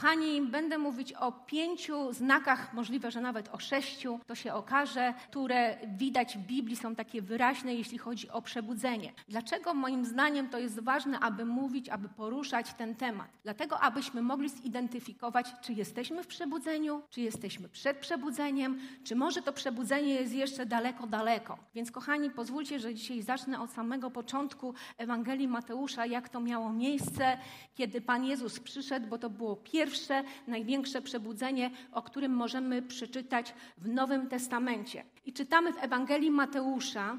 Kochani, będę mówić o pięciu znakach, możliwe, że nawet o sześciu, to się okaże, które widać w Biblii, są takie wyraźne, jeśli chodzi o przebudzenie. Dlaczego moim zdaniem to jest ważne, aby mówić, aby poruszać ten temat? Dlatego, abyśmy mogli zidentyfikować, czy jesteśmy w przebudzeniu, czy jesteśmy przed przebudzeniem, czy może to przebudzenie jest jeszcze daleko, daleko. Więc kochani, pozwólcie, że dzisiaj zacznę od samego początku Ewangelii Mateusza, jak to miało miejsce, kiedy Pan Jezus przyszedł, bo to było pierwsze, największe przebudzenie, o którym możemy przeczytać w Nowym Testamencie. I czytamy w Ewangelii Mateusza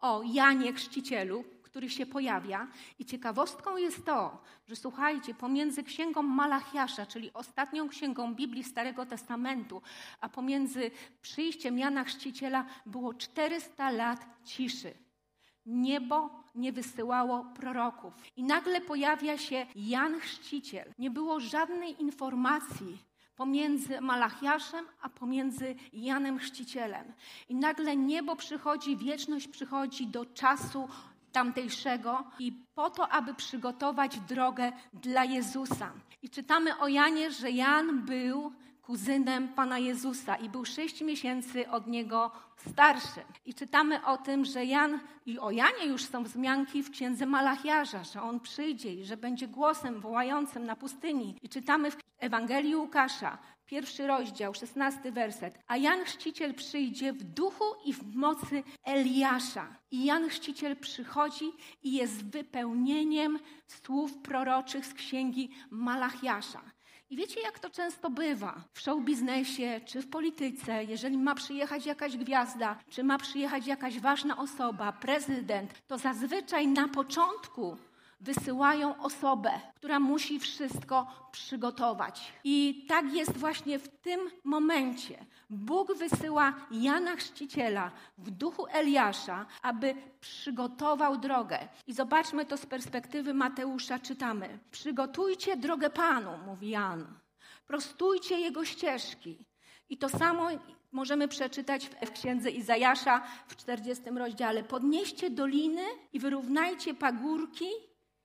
o Janie Chrzcicielu, który się pojawia. I ciekawostką jest to, że słuchajcie, pomiędzy księgą Malachiasza, czyli ostatnią księgą Biblii Starego Testamentu, a pomiędzy przyjściem Jana Chrzciciela było 400 lat ciszy. Niebo nie wysyłało proroków. I nagle pojawia się Jan Chrzciciel. Nie było żadnej informacji pomiędzy Malachiaszem, a pomiędzy Janem Chrzcicielem. I nagle niebo przychodzi, wieczność przychodzi do czasu tamtejszego i po to, aby przygotować drogę dla Jezusa. I czytamy o Janie, że Jan był kuzynem Pana Jezusa i był sześć miesięcy od niego starszy. I czytamy o tym, że Jan, i o Janie już są wzmianki w księdze Malachiarza, że on przyjdzie i że będzie głosem wołającym na pustyni. I czytamy w Ewangelii Łukasza, pierwszy rozdział, szesnasty werset. A Jan Chrzciciel przyjdzie w duchu i w mocy Eliasza. I Jan Chrzciciel przychodzi i jest wypełnieniem słów proroczych z księgi Malachiasza. I wiecie, jak to często bywa? W show biznesie czy w polityce, jeżeli ma przyjechać jakaś gwiazda, czy ma przyjechać jakaś ważna osoba, prezydent, to zazwyczaj na początku wysyłają osobę, która musi wszystko przygotować. I tak jest właśnie w tym momencie. Bóg wysyła Jana Chrzciciela w duchu Eliasza, aby przygotował drogę. I zobaczmy to z perspektywy Mateusza, czytamy. Przygotujcie drogę Panu, mówi Jan. Prostujcie jego ścieżki. I to samo możemy przeczytać w księdze Izajasza w 40 rozdziale. Podnieście doliny i wyrównajcie pagórki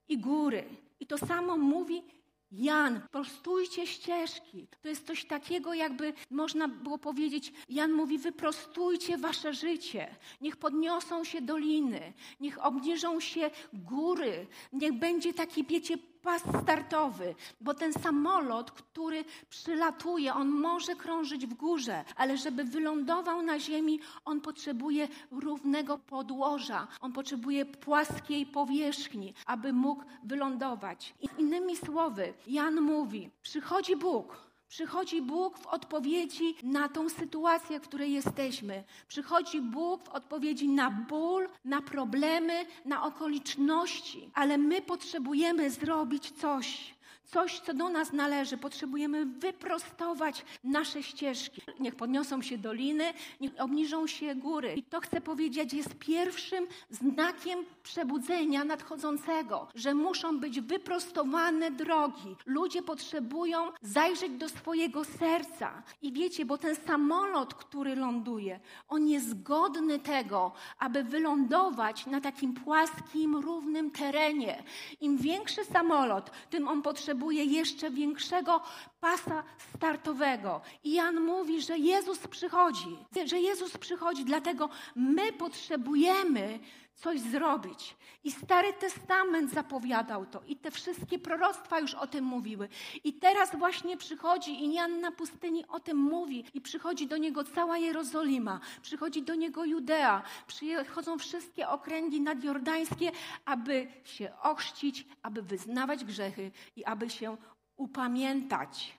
i góry. I to samo mówi Jan, prostujcie ścieżki. To jest coś takiego, jakby można było powiedzieć, Jan mówi, wyprostujcie wasze życie. Niech podniosą się doliny, niech obniżą się góry, niech będzie taki, wiecie, pas startowy, bo ten samolot, który przylatuje, on może krążyć w górze, ale żeby wylądował na ziemi, on potrzebuje równego podłoża, on potrzebuje płaskiej powierzchni, aby mógł wylądować. I innymi słowy, Jan mówi: przychodzi Bóg, Przychodzi Bóg w odpowiedzi na tą sytuację, w której jesteśmy. Przychodzi Bóg w odpowiedzi na ból, na problemy, na okoliczności, ale my potrzebujemy zrobić coś coś, co do nas należy. Potrzebujemy wyprostować nasze ścieżki. Niech podniosą się doliny, niech obniżą się góry. I to chcę powiedzieć, jest pierwszym znakiem przebudzenia nadchodzącego, że muszą być wyprostowane drogi. Ludzie potrzebują zajrzeć do swojego serca. I wiecie, bo ten samolot, który ląduje, on jest godny tego, aby wylądować na takim płaskim, równym terenie. Im większy samolot, tym on potrzebuje potrzebuje jeszcze większego pasa startowego. I Jan mówi, że Jezus przychodzi, że Jezus przychodzi, dlatego my potrzebujemy coś zrobić. I Stary Testament zapowiadał to, i te wszystkie proroctwa już o tym mówiły. I teraz właśnie przychodzi, i Jan na pustyni o tym mówi, i przychodzi do niego cała Jerozolima, przychodzi do niego Judea, przychodzą wszystkie okręgi nadjordańskie, aby się ochrzcić, aby wyznawać grzechy i aby się upamiętać.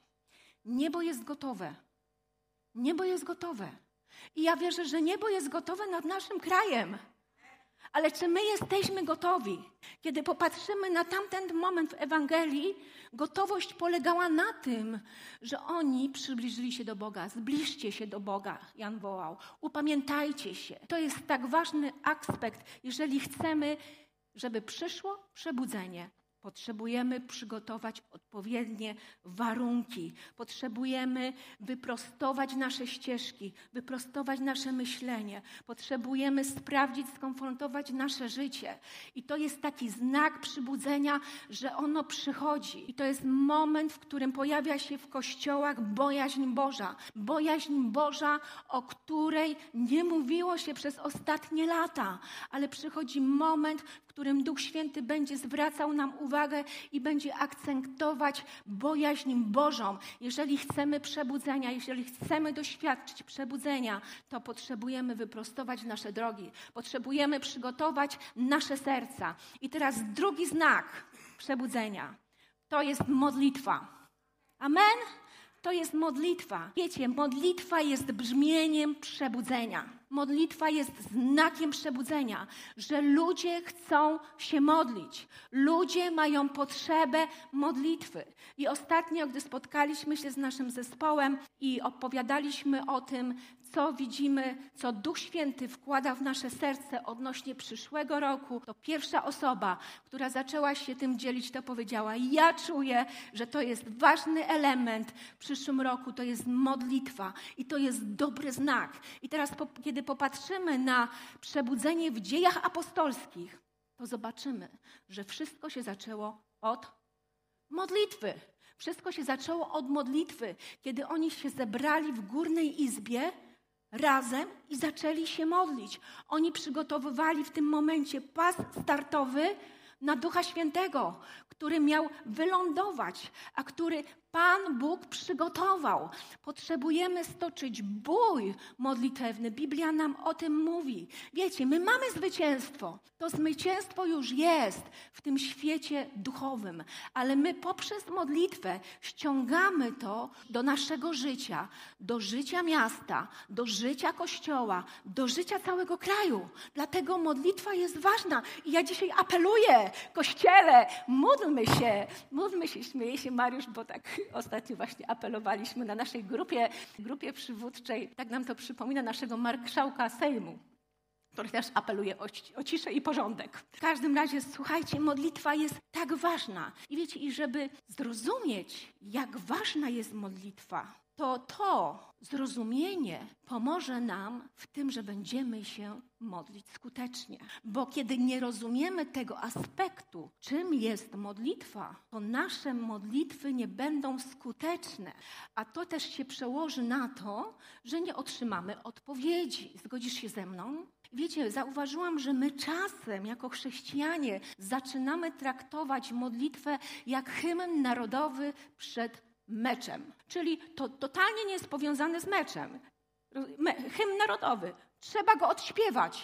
Niebo jest gotowe. Niebo jest gotowe. I ja wierzę, że niebo jest gotowe nad naszym krajem. Ale czy my jesteśmy gotowi? Kiedy popatrzymy na tamten moment w Ewangelii, gotowość polegała na tym, że oni przybliżyli się do Boga. Zbliżcie się do Boga, Jan wołał. Upamiętajcie się. To jest tak ważny aspekt, jeżeli chcemy, żeby przyszło przebudzenie Potrzebujemy przygotować odpowiednie warunki. Potrzebujemy wyprostować nasze ścieżki, wyprostować nasze myślenie. Potrzebujemy sprawdzić, skonfrontować nasze życie. I to jest taki znak przybudzenia, że ono przychodzi. I to jest moment, w którym pojawia się w kościołach bojaźń Boża. Bojaźń Boża, o której nie mówiło się przez ostatnie lata, ale przychodzi moment, którym Duch Święty będzie zwracał nam uwagę i będzie akcentować bojaźń Bożą. Jeżeli chcemy przebudzenia, jeżeli chcemy doświadczyć przebudzenia, to potrzebujemy wyprostować nasze drogi, potrzebujemy przygotować nasze serca. I teraz drugi znak przebudzenia to jest modlitwa. Amen? To jest modlitwa. Wiecie, modlitwa jest brzmieniem przebudzenia. Modlitwa jest znakiem przebudzenia, że ludzie chcą się modlić. Ludzie mają potrzebę modlitwy. I ostatnio, gdy spotkaliśmy się z naszym zespołem i opowiadaliśmy o tym, co widzimy, co Duch Święty wkłada w nasze serce odnośnie przyszłego roku, to pierwsza osoba, która zaczęła się tym dzielić, to powiedziała: Ja czuję, że to jest ważny element w przyszłym roku, to jest modlitwa i to jest dobry znak. I teraz, kiedy popatrzymy na przebudzenie w dziejach apostolskich, to zobaczymy, że wszystko się zaczęło od modlitwy. Wszystko się zaczęło od modlitwy, kiedy oni się zebrali w górnej izbie razem i zaczęli się modlić. Oni przygotowywali w tym momencie pas startowy na Ducha Świętego, który miał wylądować, a który Pan Bóg przygotował. Potrzebujemy stoczyć bój modlitewny. Biblia nam o tym mówi. Wiecie, my mamy zwycięstwo. To zwycięstwo już jest w tym świecie duchowym, ale my poprzez modlitwę ściągamy to do naszego życia, do życia miasta, do życia kościoła, do życia całego kraju. Dlatego modlitwa jest ważna. I ja dzisiaj apeluję, kościele, módlmy się, módlmy się, śmieje się Mariusz, bo tak ostatnio właśnie apelowaliśmy na naszej grupie, grupie przywódczej, tak nam to przypomina naszego marszałka Sejmu który też apeluje o, o, ciszę i porządek. W każdym razie, słuchajcie, modlitwa jest tak ważna. I wiecie, i żeby zrozumieć, jak ważna jest modlitwa, to to zrozumienie pomoże nam w tym, że będziemy się modlić skutecznie. Bo kiedy nie rozumiemy tego aspektu, czym jest modlitwa, to nasze modlitwy nie będą skuteczne. A to też się przełoży na to, że nie otrzymamy odpowiedzi. Zgodzisz się ze mną? Wiecie, zauważyłam, że my czasem jako chrześcijanie zaczynamy traktować modlitwę jak hymn narodowy przed meczem. Czyli to totalnie nie jest powiązane z meczem. Hymn narodowy. Trzeba go odśpiewać.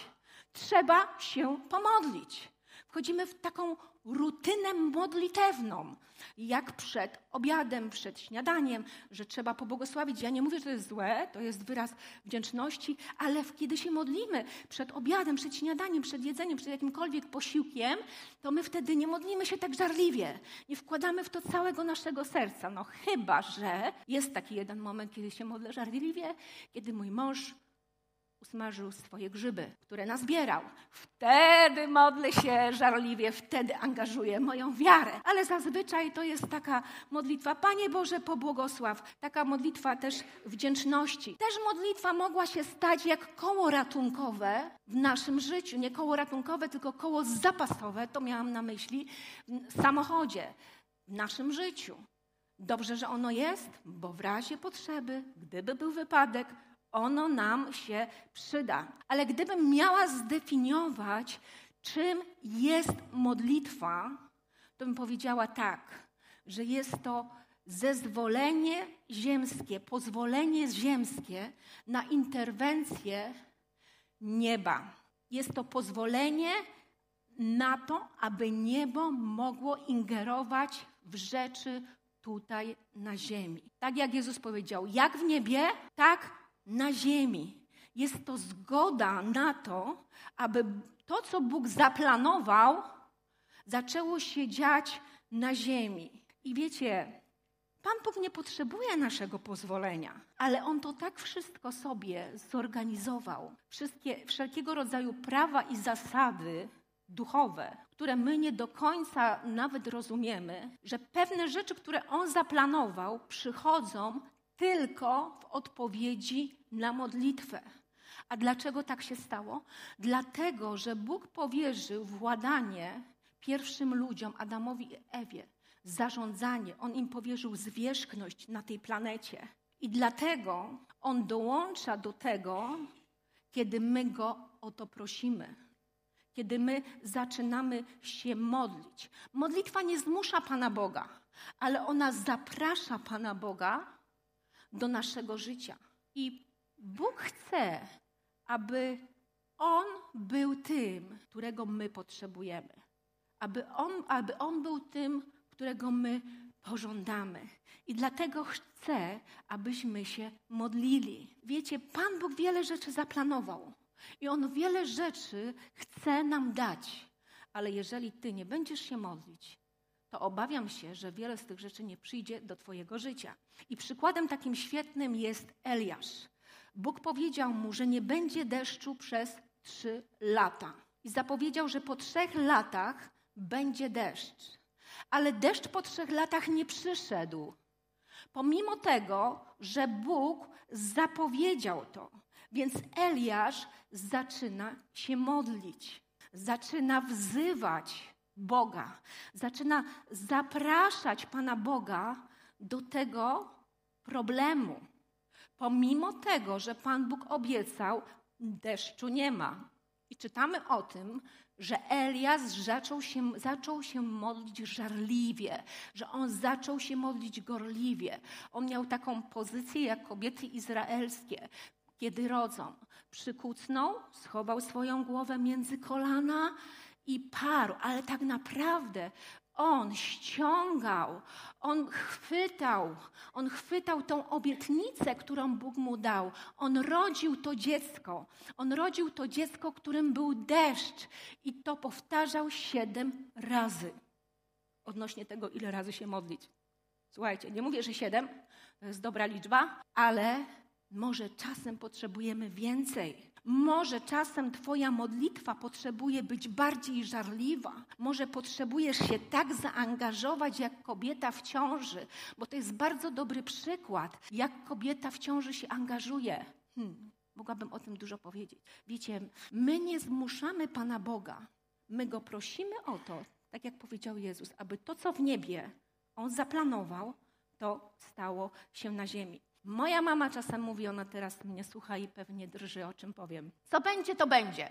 Trzeba się pomodlić. Wchodzimy w taką rutynę modlitewną, jak przed obiadem, przed śniadaniem, że trzeba pobłogosławić. Ja nie mówię, że to jest złe, to jest wyraz wdzięczności, ale kiedy się modlimy przed obiadem, przed śniadaniem, przed jedzeniem, przed jakimkolwiek posiłkiem, to my wtedy nie modlimy się tak żarliwie, nie wkładamy w to całego naszego serca. No chyba, że jest taki jeden moment, kiedy się modlę żarliwie, kiedy mój mąż usmażył swoje grzyby, które nazbierał. Wtedy modlę się żarliwie, wtedy angażuję moją wiarę. Ale zazwyczaj to jest taka modlitwa, Panie Boże, pobłogosław. Taka modlitwa też wdzięczności. Też modlitwa mogła się stać jak koło ratunkowe w naszym życiu. Nie koło ratunkowe, tylko koło zapasowe, to miałam na myśli, w samochodzie, w naszym życiu. Dobrze, że ono jest, bo w razie potrzeby, gdyby był wypadek, ono nam się przyda. Ale gdybym miała zdefiniować, czym jest modlitwa, to bym powiedziała tak, że jest to zezwolenie ziemskie, pozwolenie ziemskie na interwencję nieba. Jest to pozwolenie na to, aby niebo mogło ingerować w rzeczy tutaj na ziemi. Tak jak Jezus powiedział, jak w niebie, tak na ziemi. Jest to zgoda na to, aby to, co Bóg zaplanował, zaczęło się dziać na ziemi. I wiecie, Pan Bóg nie potrzebuje naszego pozwolenia, ale On to tak wszystko sobie zorganizował. Wszystkie, wszelkiego rodzaju prawa i zasady duchowe, które my nie do końca nawet rozumiemy, że pewne rzeczy, które On zaplanował, przychodzą tylko w odpowiedzi na modlitwę. A dlaczego tak się stało? Dlatego, że Bóg powierzył władanie pierwszym ludziom, Adamowi i Ewie, zarządzanie. On im powierzył zwierzchność na tej planecie. I dlatego On dołącza do tego, kiedy my Go o to prosimy. Kiedy my zaczynamy się modlić. Modlitwa nie zmusza Pana Boga, ale ona zaprasza Pana Boga do naszego życia. I Bóg chce, aby On był tym, którego my potrzebujemy. Aby On, aby on był tym, którego my pożądamy. I dlatego chcę, abyśmy się modlili. Wiecie, Pan Bóg wiele rzeczy zaplanował i On wiele rzeczy chce nam dać. Ale jeżeli Ty nie będziesz się modlić, to obawiam się, że wiele z tych rzeczy nie przyjdzie do Twojego życia. I przykładem takim świetnym jest Eliasz. Bóg powiedział mu, że nie będzie deszczu przez trzy lata. I zapowiedział, że po trzech latach będzie deszcz. Ale deszcz po trzech latach nie przyszedł. Pomimo tego, że Bóg zapowiedział to. Więc Eliasz zaczyna się modlić, zaczyna wzywać Boga, zaczyna zapraszać Pana Boga do tego problemu. Pomimo tego, że Pan Bóg obiecał, deszczu nie ma. I czytamy o tym, że Elias zaczął się, zaczął się modlić żarliwie, że on zaczął się modlić gorliwie. On miał taką pozycję jak kobiety izraelskie, kiedy rodzą. Przykucnął, schował swoją głowę między kolana i parł, ale tak naprawdę on ściągał, on chwytał, on chwytał tą obietnicę, którą Bóg mu dał. On rodził to dziecko. On rodził to dziecko, którym był deszcz. I to powtarzał siedem razy. Odnośnie tego, ile razy się modlić. Słuchajcie, nie mówię, że siedem, to jest dobra liczba, ale może czasem potrzebujemy więcej. Może czasem Twoja modlitwa potrzebuje być bardziej żarliwa. Może potrzebujesz się tak zaangażować jak kobieta w ciąży, bo to jest bardzo dobry przykład, jak kobieta w ciąży się angażuje. Hmm, mogłabym o tym dużo powiedzieć. Wiecie, my nie zmuszamy Pana Boga. My go prosimy o to, tak jak powiedział Jezus, aby to, co w niebie On zaplanował, to stało się na ziemi. Moja mama czasem mówi, ona teraz mnie słucha i pewnie drży, o czym powiem. Co będzie, to będzie.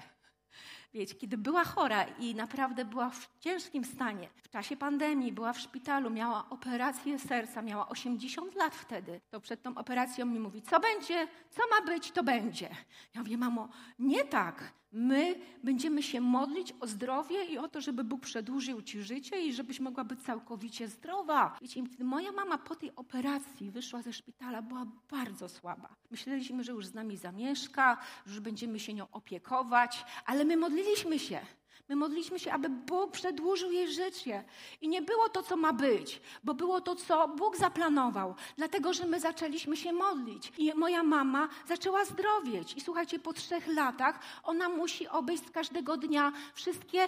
Wiecie, kiedy była chora i naprawdę była w ciężkim stanie, w czasie pandemii była w szpitalu, miała operację serca, miała 80 lat wtedy, to przed tą operacją mi mówi, co będzie, co ma być, to będzie. Ja mówię, mamo, nie tak. My będziemy się modlić o zdrowie i o to, żeby Bóg przedłużył ci życie i żebyś mogła być całkowicie zdrowa. Wiecie, moja mama po tej operacji wyszła ze szpitala, była bardzo słaba. Myśleliśmy, że już z nami zamieszka, że już będziemy się nią opiekować, ale my modliliśmy się. My modliliśmy się, aby Bóg przedłużył jej życie. I nie było to, co ma być, bo było to, co Bóg zaplanował. Dlatego, że my zaczęliśmy się modlić. I moja mama zaczęła zdrowieć. I słuchajcie, po trzech latach ona musi obejść każdego dnia wszystkie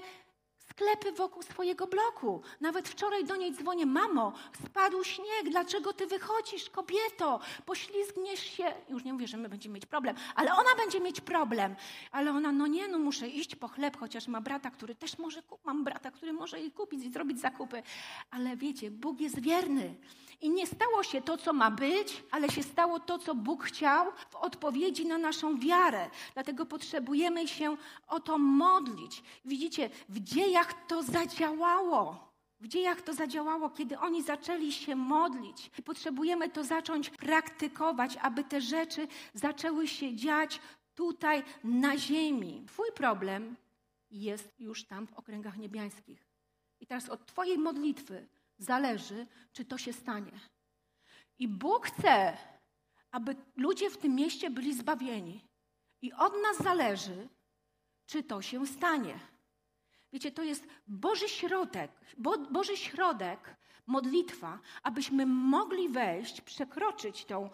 sklepy wokół swojego bloku. Nawet wczoraj do niej dzwonię, mamo, spadł śnieg, dlaczego ty wychodzisz, kobieto, poślizgniesz się. Już nie mówię, że my będziemy mieć problem, ale ona będzie mieć problem. Ale ona, no nie, no muszę iść po chleb, chociaż ma brata, który też może, mam brata, który może jej kupić i zrobić zakupy. Ale wiecie, Bóg jest wierny. I nie stało się to, co ma być, ale się stało to, co Bóg chciał w odpowiedzi na naszą wiarę. Dlatego potrzebujemy się o to modlić. Widzicie, w dziejach to zadziałało. W dziejach to zadziałało, kiedy oni zaczęli się modlić. I potrzebujemy to zacząć praktykować, aby te rzeczy zaczęły się dziać tutaj na ziemi. Twój problem jest już tam w okręgach niebiańskich. I teraz od Twojej modlitwy zależy, czy to się stanie. I Bóg chce, aby ludzie w tym mieście byli zbawieni. I od nas zależy, czy to się stanie. Wiecie, to jest Boży środek, Bo, Boży środek, modlitwa, abyśmy mogli wejść, przekroczyć tą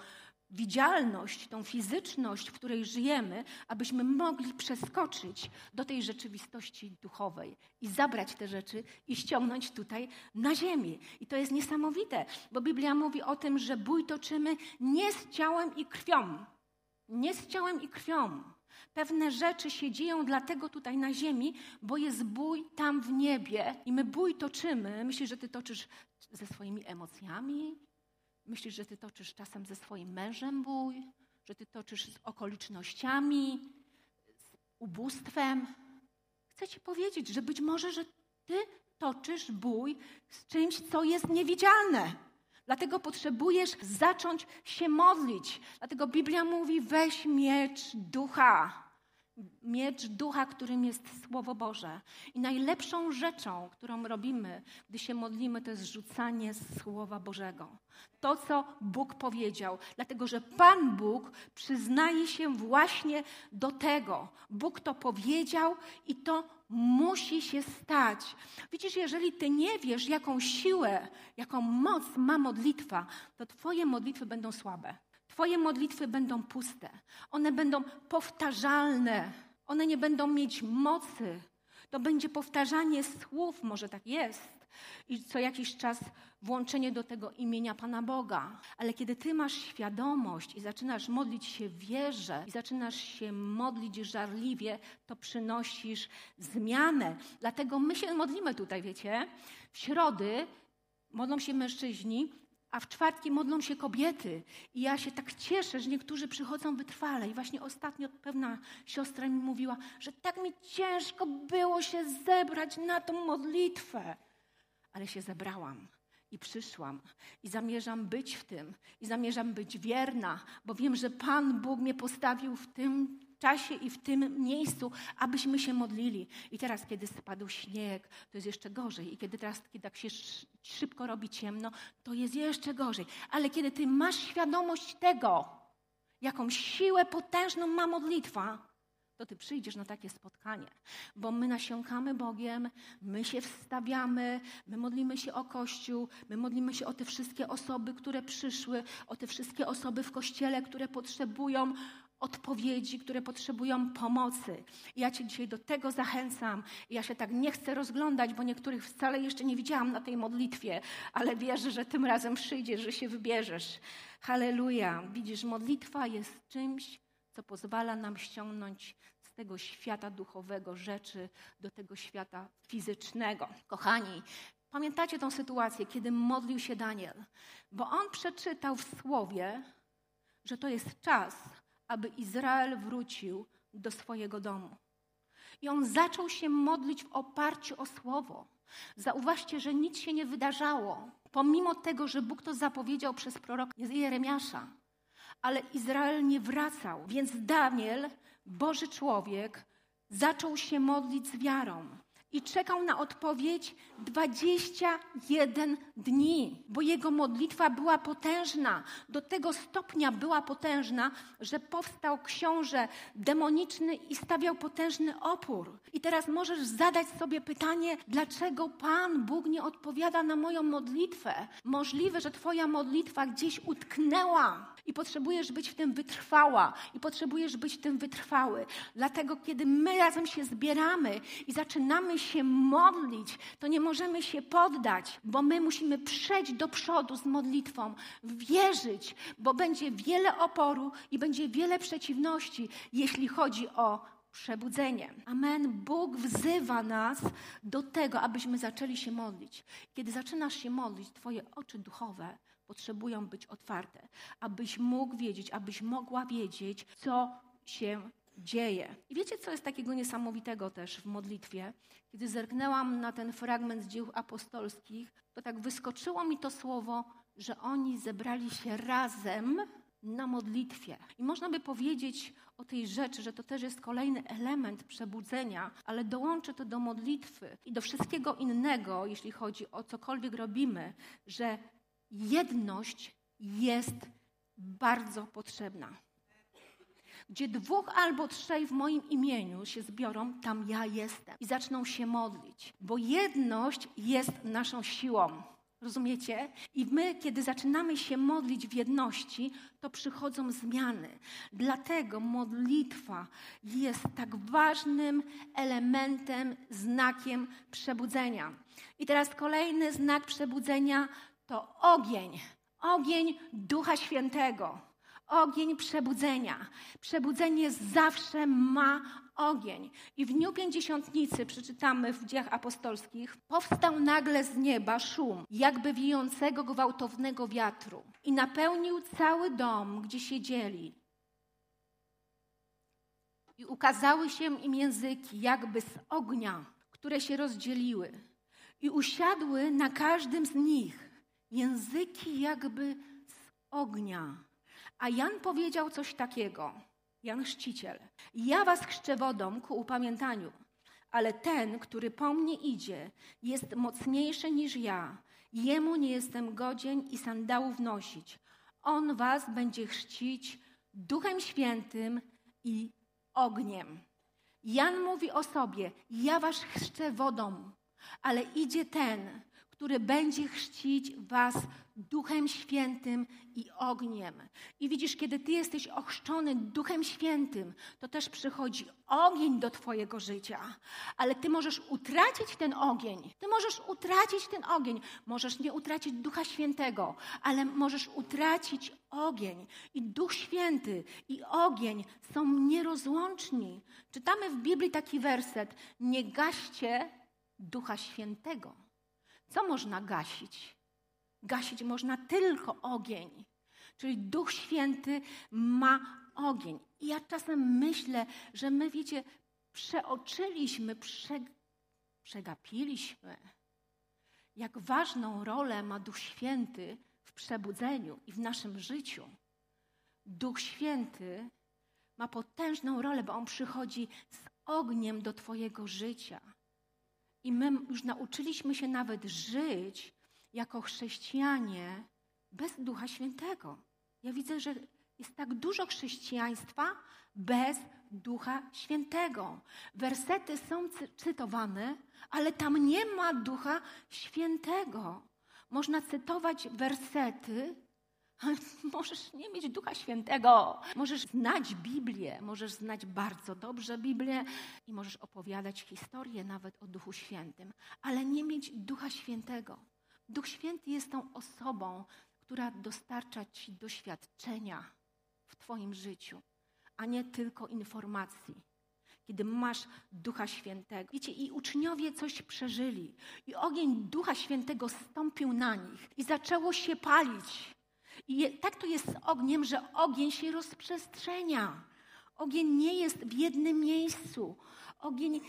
widzialność, tą fizyczność, w której żyjemy, abyśmy mogli przeskoczyć do tej rzeczywistości duchowej i zabrać te rzeczy i ściągnąć tutaj na ziemię. I to jest niesamowite, bo Biblia mówi o tym, że bój toczymy nie z ciałem i krwią. Nie z ciałem i krwią. Pewne rzeczy się dzieją dlatego tutaj na ziemi, bo jest bój tam w niebie i my bój toczymy. Myślisz, że ty toczysz ze swoimi emocjami, Myślisz, że ty toczysz czasem ze swoim mężem bój, że ty toczysz z okolicznościami, z ubóstwem. Chcę ci powiedzieć, że być może, że ty toczysz bój z czymś, co jest niewidzialne. Dlatego potrzebujesz zacząć się modlić. Dlatego Biblia mówi: weź miecz ducha miecz ducha, którym jest Słowo Boże. I najlepszą rzeczą, którą robimy, gdy się modlimy, to jest rzucanie Słowa Bożego. To, co Bóg powiedział, dlatego że Pan Bóg przyznaje się właśnie do tego. Bóg to powiedział i to musi się stać. Widzisz, jeżeli ty nie wiesz, jaką siłę, jaką moc ma modlitwa, to twoje modlitwy będą słabe. Twoje modlitwy będą puste, one będą powtarzalne, one nie będą mieć mocy. To będzie powtarzanie słów, może tak jest, i co jakiś czas włączenie do tego imienia Pana Boga. Ale kiedy Ty masz świadomość i zaczynasz modlić się w wierze i zaczynasz się modlić żarliwie, to przynosisz zmianę. Dlatego my się modlimy tutaj, wiecie. W środy modlą się mężczyźni, a w czwartki modlą się kobiety. I ja się tak cieszę, że niektórzy przychodzą wytrwale. I właśnie ostatnio pewna siostra mi mówiła, że tak mi ciężko było się zebrać na tą modlitwę. Ale się zebrałam i przyszłam i zamierzam być w tym i zamierzam być wierna, bo wiem, że Pan Bóg mnie postawił w tym czasie i w tym miejscu, abyśmy się modlili. I teraz, kiedy spadł śnieg, to jest jeszcze gorzej. I kiedy teraz, kiedy tak się szybko robi ciemno, to jest jeszcze gorzej. Ale kiedy ty masz świadomość tego, jaką siłę potężną ma modlitwa, to ty przyjdziesz na takie spotkanie, bo my nasiąkamy Bogiem, my się wstawiamy, my modlimy się o Kościół, my modlimy się o te wszystkie osoby, które przyszły, o te wszystkie osoby w Kościele, które potrzebują odpowiedzi, które potrzebują pomocy. Ja Cię dzisiaj do tego zachęcam. Ja się tak nie chcę rozglądać, bo niektórych wcale jeszcze nie widziałam na tej modlitwie, ale wierzę, że tym razem przyjdziesz, że się wybierzesz. Halleluja. Widzisz, modlitwa jest czymś, co pozwala nam ściągnąć z tego świata duchowego rzeczy do tego świata fizycznego. Kochani, pamiętacie tą sytuację, kiedy modlił się Daniel? Bo on przeczytał w słowie, że to jest czas, aby Izrael wrócił do swojego domu. I on zaczął się modlić w oparciu o słowo. Zauważcie, że nic się nie wydarzało, pomimo tego, że Bóg to zapowiedział przez proroka Jeremiasza. Ale Izrael nie wracał, więc Daniel, Boży człowiek, zaczął się modlić z wiarą i czekał na odpowiedź 21 dni, bo jego modlitwa była potężna. Do tego stopnia była potężna, że powstał książę demoniczny i stawiał potężny opór. I teraz możesz zadać sobie pytanie, dlaczego Pan Bóg nie odpowiada na moją modlitwę? Możliwe, że Twoja modlitwa gdzieś utknęła i potrzebujesz być w tym wytrwała, i potrzebujesz być w tym wytrwały. Dlatego, kiedy my razem się zbieramy i zaczynamy się modlić, to nie możemy się poddać, bo my musimy przejść do przodu z modlitwą, wierzyć, bo będzie wiele oporu i będzie wiele przeciwności, jeśli chodzi o przebudzenie. Amen. Bóg wzywa nas do tego, abyśmy zaczęli się modlić. Kiedy zaczynasz się modlić, Twoje oczy duchowe potrzebują być otwarte, abyś mógł wiedzieć, abyś mogła wiedzieć, co się dzieje. I wiecie, co jest takiego niesamowitego też w modlitwie? Kiedy zerknęłam na ten fragment z dzieł apostolskich, to tak wyskoczyło mi to słowo, że oni zebrali się razem na modlitwie. I można by powiedzieć o tej rzeczy, że to też jest kolejny element przebudzenia, ale dołączę to do modlitwy i do wszystkiego innego, jeśli chodzi o cokolwiek robimy, że jedność jest bardzo potrzebna. Gdzie dwóch albo trzej w moim imieniu się zbiorą, tam ja jestem i zaczną się modlić, bo jedność jest naszą siłą. Rozumiecie? I my, kiedy zaczynamy się modlić w jedności, to przychodzą zmiany. Dlatego modlitwa jest tak ważnym elementem, znakiem przebudzenia. I teraz kolejny znak przebudzenia to ogień. Ogień Ducha Świętego. Ogień przebudzenia. Przebudzenie zawsze ma ogień. I w dniu pięćdziesiątnicy, przeczytamy w dziejach apostolskich, powstał nagle z nieba szum, jakby wijącego gwałtownego wiatru i napełnił cały dom, gdzie siedzieli. I ukazały się im języki jakby z ognia, które się rozdzieliły. I usiadły na każdym z nich języki jakby z ognia. A Jan powiedział coś takiego. Jan Chrzciciel. Ja was chrzczę wodą ku upamiętaniu, ale ten, który po mnie idzie, jest mocniejszy niż ja. Jemu nie jestem godzien i sandałów nosić. On was będzie chrzcić Duchem Świętym i ogniem. Jan mówi o sobie: Ja was chrzczę wodą, ale idzie ten, który będzie chrzcić was Duchem Świętym i ogniem. I widzisz, kiedy Ty jesteś ochrzczony Duchem Świętym, to też przychodzi ogień do Twojego życia. Ale Ty możesz utracić ten ogień. Ty możesz utracić ten ogień. Możesz nie utracić Ducha Świętego, ale możesz utracić ogień. I Duch Święty i ogień są nierozłączni. Czytamy w Biblii taki werset: Nie gaście Ducha Świętego. Co można gasić? Gasić można tylko ogień. Czyli Duch Święty ma ogień. I ja czasem myślę, że my, wiecie, przeoczyliśmy, prze, przegapiliśmy, jak ważną rolę ma Duch Święty w przebudzeniu i w naszym życiu. Duch Święty ma potężną rolę, bo on przychodzi z ogniem do Twojego życia. I my już nauczyliśmy się nawet żyć jako chrześcijanie bez Ducha Świętego. Ja widzę, że jest tak dużo chrześcijaństwa bez Ducha Świętego. Wersety są cytowane, ale tam nie ma Ducha Świętego. Można cytować wersety, możesz nie mieć Ducha Świętego. Możesz znać Biblię, możesz znać bardzo dobrze Biblię i możesz opowiadać historię nawet o Duchu Świętym, ale nie mieć Ducha Świętego. Duch Święty jest tą osobą, która dostarcza Ci doświadczenia w Twoim życiu, a nie tylko informacji. Kiedy masz Ducha Świętego. Wiecie, i uczniowie coś przeżyli, i ogień Ducha Świętego stąpił na nich, i zaczęło się palić. I tak to jest z ogniem, że ogień się rozprzestrzenia. Ogień nie jest w jednym miejscu. Ogień,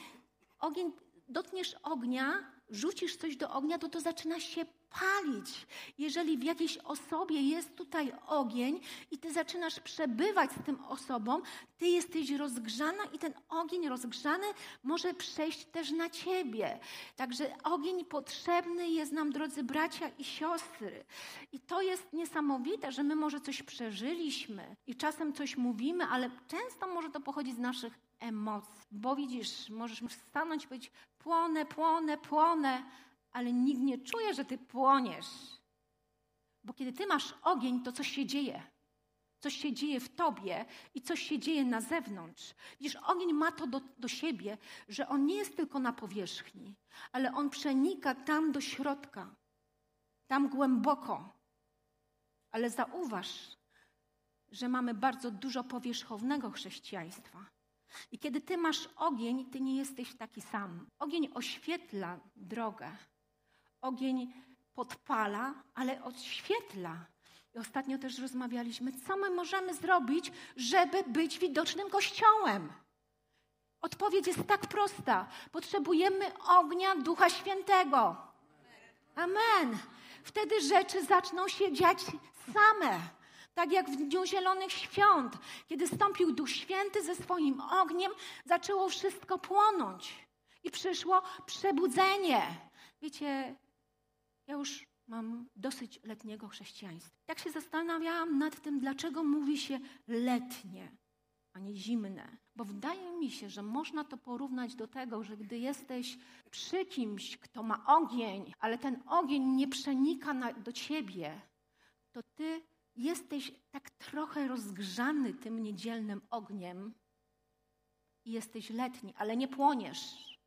ogień dotkniesz ognia, rzucisz coś do ognia, to to zaczyna się palić. Jeżeli w jakiejś osobie jest tutaj ogień i ty zaczynasz przebywać z tym osobą, ty jesteś rozgrzana i ten ogień rozgrzany może przejść też na ciebie. Także ogień potrzebny jest nam, drodzy bracia i siostry. I to jest niesamowite, że my może coś przeżyliśmy i czasem coś mówimy, ale często może to pochodzić z naszych emocji. Bo widzisz, możesz stanąć i powiedzieć, płonę, płonę, płonę, ale nikt nie czuje, że ty płoniesz. Bo kiedy ty masz ogień, to coś się dzieje. Coś się dzieje w tobie i coś się dzieje na zewnątrz. Widzisz, ogień ma to do, do siebie, że on nie jest tylko na powierzchni, ale on przenika tam do środka, tam głęboko. Ale zauważ, że mamy bardzo dużo powierzchownego chrześcijaństwa. I kiedy ty masz ogień, ty nie jesteś taki sam. Ogień oświetla drogę. Ogień podpala, ale oświetla. I ostatnio też rozmawialiśmy, co my możemy zrobić, żeby być widocznym kościołem. Odpowiedź jest tak prosta. Potrzebujemy ognia Ducha Świętego. Amen. Wtedy rzeczy zaczną się dziać same. Tak jak w Dniu Zielonych Świąt, kiedy stąpił Duch Święty ze swoim ogniem, zaczęło wszystko płonąć i przyszło przebudzenie. Wiecie, ja już mam dosyć letniego chrześcijaństwa. Tak się zastanawiałam nad tym, dlaczego mówi się letnie. a nie zimne. Bo wydaje mi się, że można to porównać do tego, że gdy jesteś przy kimś, kto ma ogień, ale ten ogień nie przenika na, do ciebie, to ty jesteś tak trochę rozgrzany tym niedzielnym ogniem i jesteś letni, ale nie płoniesz.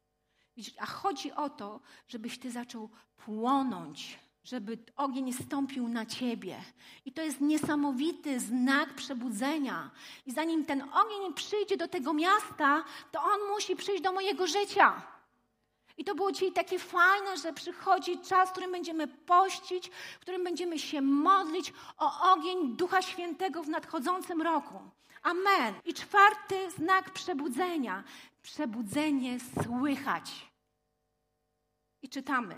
A chodzi o to, żebyś ty zaczął płonąć, żeby ogień stąpił na ciebie. I to jest niesamowity znak przebudzenia. I zanim ten ogień przyjdzie do tego miasta, to on musi przyjść do mojego życia. I to było dzisiaj takie fajne, że przychodzi czas, w którym będziemy pościć, w którym będziemy się modlić o ogień Ducha Świętego w nadchodzącym roku. Amen. I czwarty znak przebudzenia. Przebudzenie słychać. I czytamy.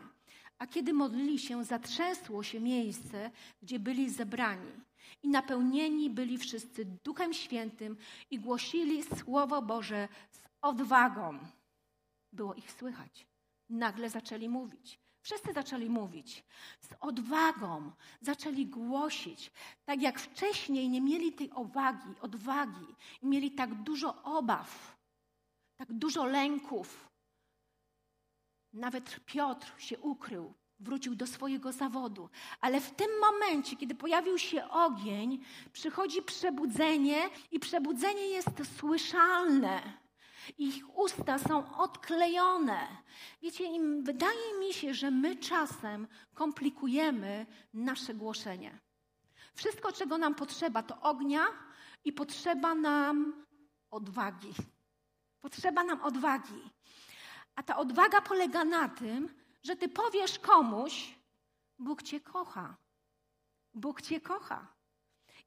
A kiedy modlili się, zatrzęsło się miejsce, gdzie byli zebrani. I napełnieni byli wszyscy Duchem Świętym i głosili Słowo Boże z odwagą. Było ich słychać. Nagle zaczęli mówić. Wszyscy zaczęli mówić z odwagą, zaczęli głosić. Tak jak wcześniej nie mieli tej owagi, odwagi, mieli tak dużo obaw, tak dużo lęków. Nawet Piotr się ukrył, wrócił do swojego zawodu. Ale w tym momencie, kiedy pojawił się ogień, przychodzi przebudzenie i przebudzenie jest słyszalne. Ich usta są odklejone. Wiecie, im wydaje mi się, że my czasem komplikujemy nasze głoszenie. Wszystko, czego nam potrzeba, to ognia i potrzeba nam odwagi. Potrzeba nam odwagi. A ta odwaga polega na tym, że ty powiesz komuś, Bóg cię kocha. Bóg cię kocha.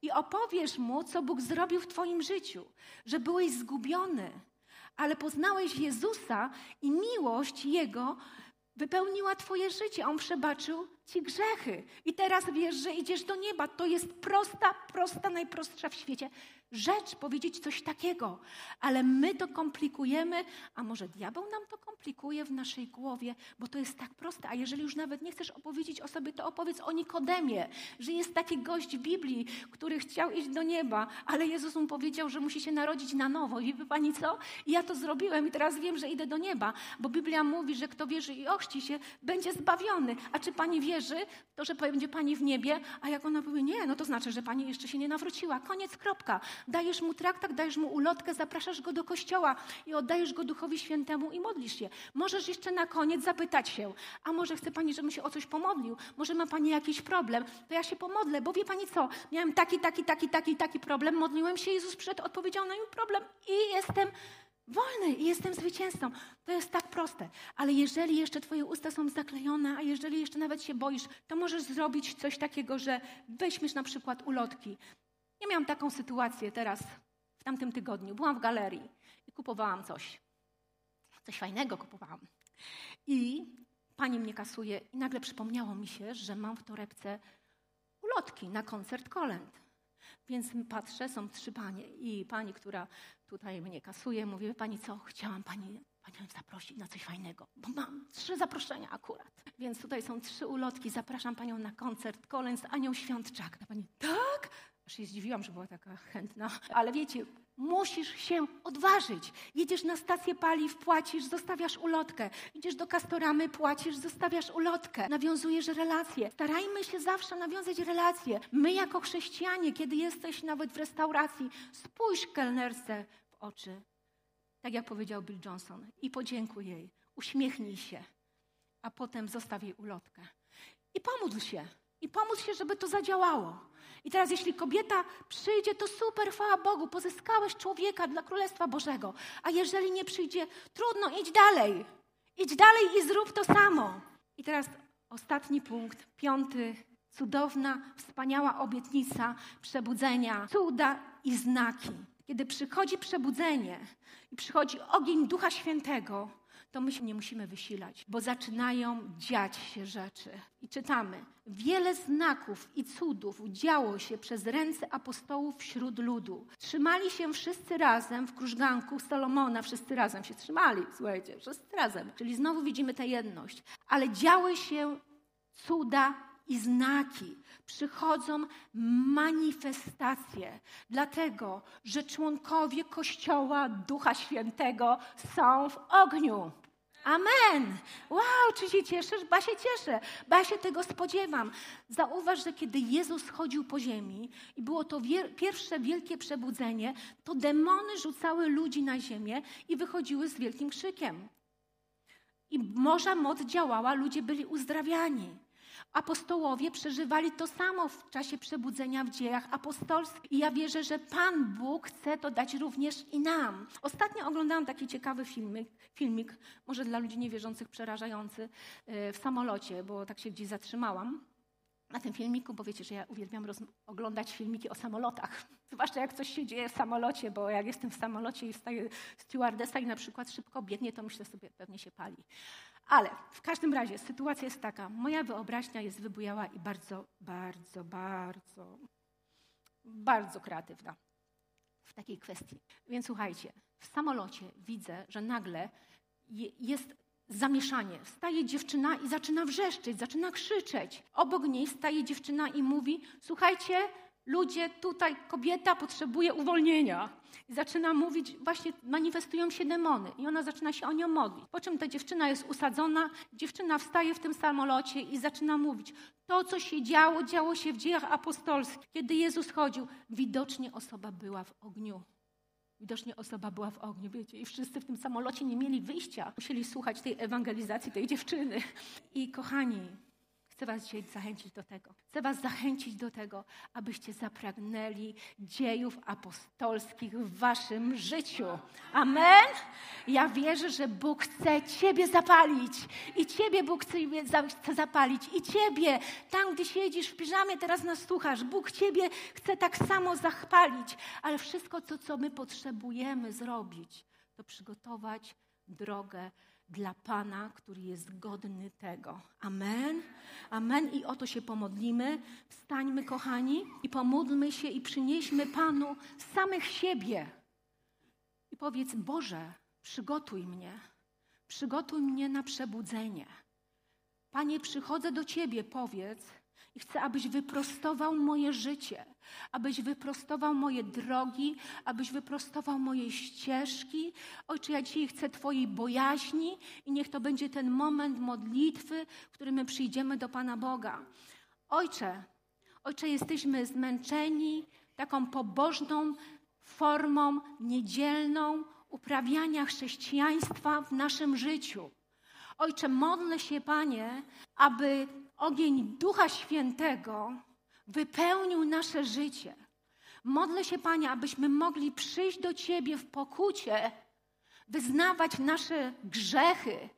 I opowiesz mu, co Bóg zrobił w twoim życiu, że byłeś zgubiony, ale poznałeś Jezusa i miłość Jego wypełniła Twoje życie. On przebaczył Ci grzechy. I teraz wiesz, że idziesz do nieba. To jest prosta, prosta, najprostsza w świecie rzecz powiedzieć coś takiego, ale my to komplikujemy, a może diabeł nam to komplikuje w naszej głowie, bo to jest tak proste. A jeżeli już nawet nie chcesz opowiedzieć o sobie, to opowiedz o Nikodemie, że jest taki gość w Biblii, który chciał iść do nieba, ale Jezus mu powiedział, że musi się narodzić na nowo. I wie pani co? Ja to zrobiłem i teraz wiem, że idę do nieba, bo Biblia mówi, że kto wierzy i ochrzci się, będzie zbawiony. A czy pani wierzy, to że będzie pani w niebie? A jak ona powie, nie, no to znaczy, że pani jeszcze się nie nawróciła. Koniec, kropka dajesz mu traktat, dajesz mu ulotkę, zapraszasz go do kościoła i oddajesz go Duchowi Świętemu i modlisz się. Możesz jeszcze na koniec zapytać się, a może chce Pani, żebym się o coś pomodlił? Może ma Pani jakiś problem? To ja się pomodlę, bo wie Pani co? Miałem taki, taki, taki, taki, taki problem, modliłem się, Jezus przed odpowiedział na mój problem i jestem wolny i jestem zwycięzcą. To jest tak proste. Ale jeżeli jeszcze Twoje usta są zaklejone, a jeżeli jeszcze nawet się boisz, to możesz zrobić coś takiego, że weźmiesz na przykład ulotki ja miałam taką sytuację teraz, w tamtym tygodniu. Byłam w galerii i kupowałam coś. Coś fajnego kupowałam. I pani mnie kasuje i nagle przypomniało mi się, że mam w torebce ulotki na koncert kolęd. Więc patrzę, są trzy panie i pani, która tutaj mnie kasuje, mówi, pani co, chciałam pani, panią zaprosić na coś fajnego, bo mam trzy zaproszenia akurat. Więc tutaj są trzy ulotki, zapraszam panią na koncert z Anią Świątczak. A pani, tak? Aż się zdziwiłam, że była taka chętna. Ale wiecie, musisz się odważyć. Jedziesz na stację paliw, płacisz, zostawiasz ulotkę. Idziesz do kastoramy, płacisz, zostawiasz ulotkę. Nawiązujesz relacje. Starajmy się zawsze nawiązać relacje. My jako chrześcijanie, kiedy jesteś nawet w restauracji, spójrz kelnerce w oczy. Tak jak powiedział Bill Johnson. I podziękuj jej. Uśmiechnij się. A potem zostaw jej ulotkę. I pomódl się. I pomóc się, żeby to zadziałało. I teraz, jeśli kobieta przyjdzie, to super, chwała Bogu, pozyskałeś człowieka dla Królestwa Bożego. A jeżeli nie przyjdzie, trudno, idź dalej. Idź dalej i zrób to samo. I teraz ostatni punkt, piąty. Cudowna, wspaniała obietnica przebudzenia, cuda i znaki. Kiedy przychodzi przebudzenie i przychodzi ogień Ducha Świętego, to my się nie musimy wysilać, bo zaczynają dziać się rzeczy. I czytamy: Wiele znaków i cudów działo się przez ręce apostołów wśród ludu. Trzymali się wszyscy razem w krużganku Salomona, wszyscy razem się trzymali, słuchajcie, wszyscy razem. Czyli znowu widzimy tę jedność. Ale działy się cuda i znaki, przychodzą manifestacje, dlatego że członkowie Kościoła Ducha Świętego są w ogniu. Amen. Wow, czy się cieszysz? Ba się cieszę, ba się tego spodziewam. Zauważ, że kiedy Jezus chodził po ziemi i było to pierwsze wielkie przebudzenie, to demony rzucały ludzi na ziemię i wychodziły z wielkim krzykiem. I Morza moc działała, ludzie byli uzdrawiani. Apostołowie przeżywali to samo w czasie przebudzenia w dziejach apostolskich. I ja wierzę, że Pan Bóg chce to dać również i nam. Ostatnio oglądałam taki ciekawy filmik, filmik może dla ludzi niewierzących przerażający, e, w samolocie, bo tak się gdzieś zatrzymałam na tym filmiku, bo wiecie, że ja uwielbiam oglądać filmiki o samolotach. Zwłaszcza jak coś się dzieje w samolocie, bo jak jestem w samolocie i wstaje stewardesa i na przykład szybko biegnie, to myślę sobie, pewnie się pali. Ale w każdym razie sytuacja jest taka. Moja wyobraźnia jest wybujała i bardzo, bardzo, bardzo, bardzo kreatywna w takiej kwestii. Więc słuchajcie, w samolocie widzę, że nagle jest zamieszanie. Wstaje dziewczyna i zaczyna wrzeszczeć, zaczyna krzyczeć. Obok niej staje dziewczyna i mówi: Słuchajcie, ludzie, tutaj kobieta potrzebuje uwolnienia. I zaczyna mówić, właśnie manifestują się demony. I ona zaczyna się o nią modlić. Po czym ta dziewczyna jest usadzona, dziewczyna wstaje w tym samolocie i zaczyna mówić. To, co się działo, działo się w dziejach apostolskich. Kiedy Jezus chodził, widocznie osoba była w ogniu. Widocznie osoba była w ogniu, wiecie, i wszyscy w tym samolocie nie mieli wyjścia. Musieli słuchać tej ewangelizacji tej dziewczyny. I kochani, Chcę Was dzisiaj zachęcić do tego. Chcę Was zachęcić do tego, abyście zapragnęli dziejów apostolskich w Waszym życiu. Amen? Ja wierzę, że Bóg chce Ciebie zapalić. I Ciebie Bóg chce zapalić. I Ciebie, tam gdzie siedzisz w piżamie, teraz nas słuchasz. Bóg Ciebie chce tak samo zapalić. Ale wszystko to, co my potrzebujemy zrobić, to przygotować drogę dla Pana, który jest godny tego. Amen. Amen. I o to się pomodlimy. Wstańmy, kochani, i pomódlmy się i przynieśmy Panu samych siebie. I powiedz: Boże, przygotuj mnie. Przygotuj mnie na przebudzenie. Panie, przychodzę do Ciebie, powiedz, i chcę, abyś wyprostował moje życie, abyś wyprostował moje drogi, abyś wyprostował moje ścieżki. Ojcze, ja dzisiaj chcę Twojej bojaźni i niech to będzie ten moment modlitwy, w którym my przyjdziemy do Pana Boga. Ojcze, Ojcze, jesteśmy zmęczeni taką pobożną formą niedzielną uprawiania chrześcijaństwa w naszym życiu. Ojcze, modlę się, Panie, aby ogień Ducha Świętego wypełnił nasze życie. Modlę się, Panie, abyśmy mogli przyjść do Ciebie w pokucie, wyznawać nasze grzechy,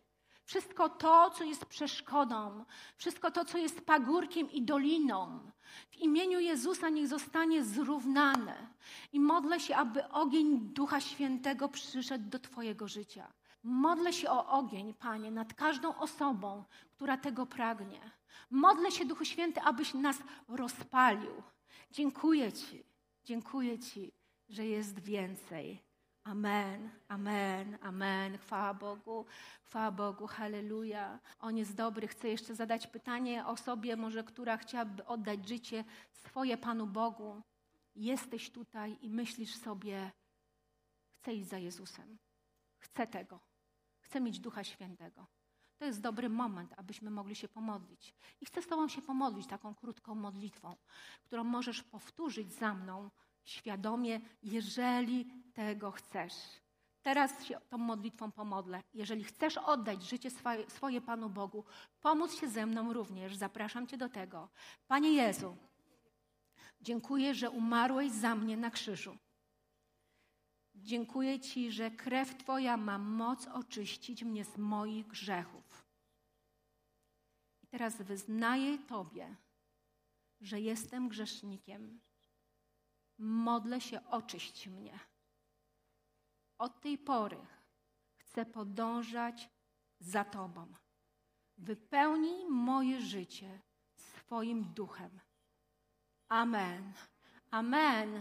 wszystko to, co jest przeszkodą, wszystko to, co jest pagórkiem i doliną. W imieniu Jezusa niech zostanie zrównane. I modlę się, aby ogień Ducha Świętego przyszedł do Twojego życia. Modlę się o ogień, Panie, nad każdą osobą, która tego pragnie. Modlę się, Duchu Święty, abyś nas rozpalił. Dziękuję Ci, dziękuję Ci, że jest więcej. Amen, amen, amen. Chwała Bogu, chwała Bogu, halleluja. On jest dobry. Chcę jeszcze zadać pytanie osobie, może która chciałaby oddać życie swoje Panu Bogu. Jesteś tutaj i myślisz sobie, chcę iść za Jezusem. Chcę tego. Chcę mieć Ducha Świętego. To jest dobry moment, abyśmy mogli się pomodlić. I chcę z Tobą się pomodlić taką krótką modlitwą, którą możesz powtórzyć za mną świadomie, jeżeli tego chcesz. Teraz się tą modlitwą pomodlę. Jeżeli chcesz oddać życie swoje, swoje Panu Bogu, pomóc się ze mną również, zapraszam Cię do tego. Panie Jezu, dziękuję, że umarłeś za mnie na krzyżu. Dziękuję Ci, że krew Twoja ma moc oczyścić mnie z moich grzechów. Teraz wyznaję Tobie, że jestem grzesznikiem. Modlę się, oczyść mnie. Od tej pory chcę podążać za Tobą. Wypełnij moje życie swoim duchem. Amen. Amen.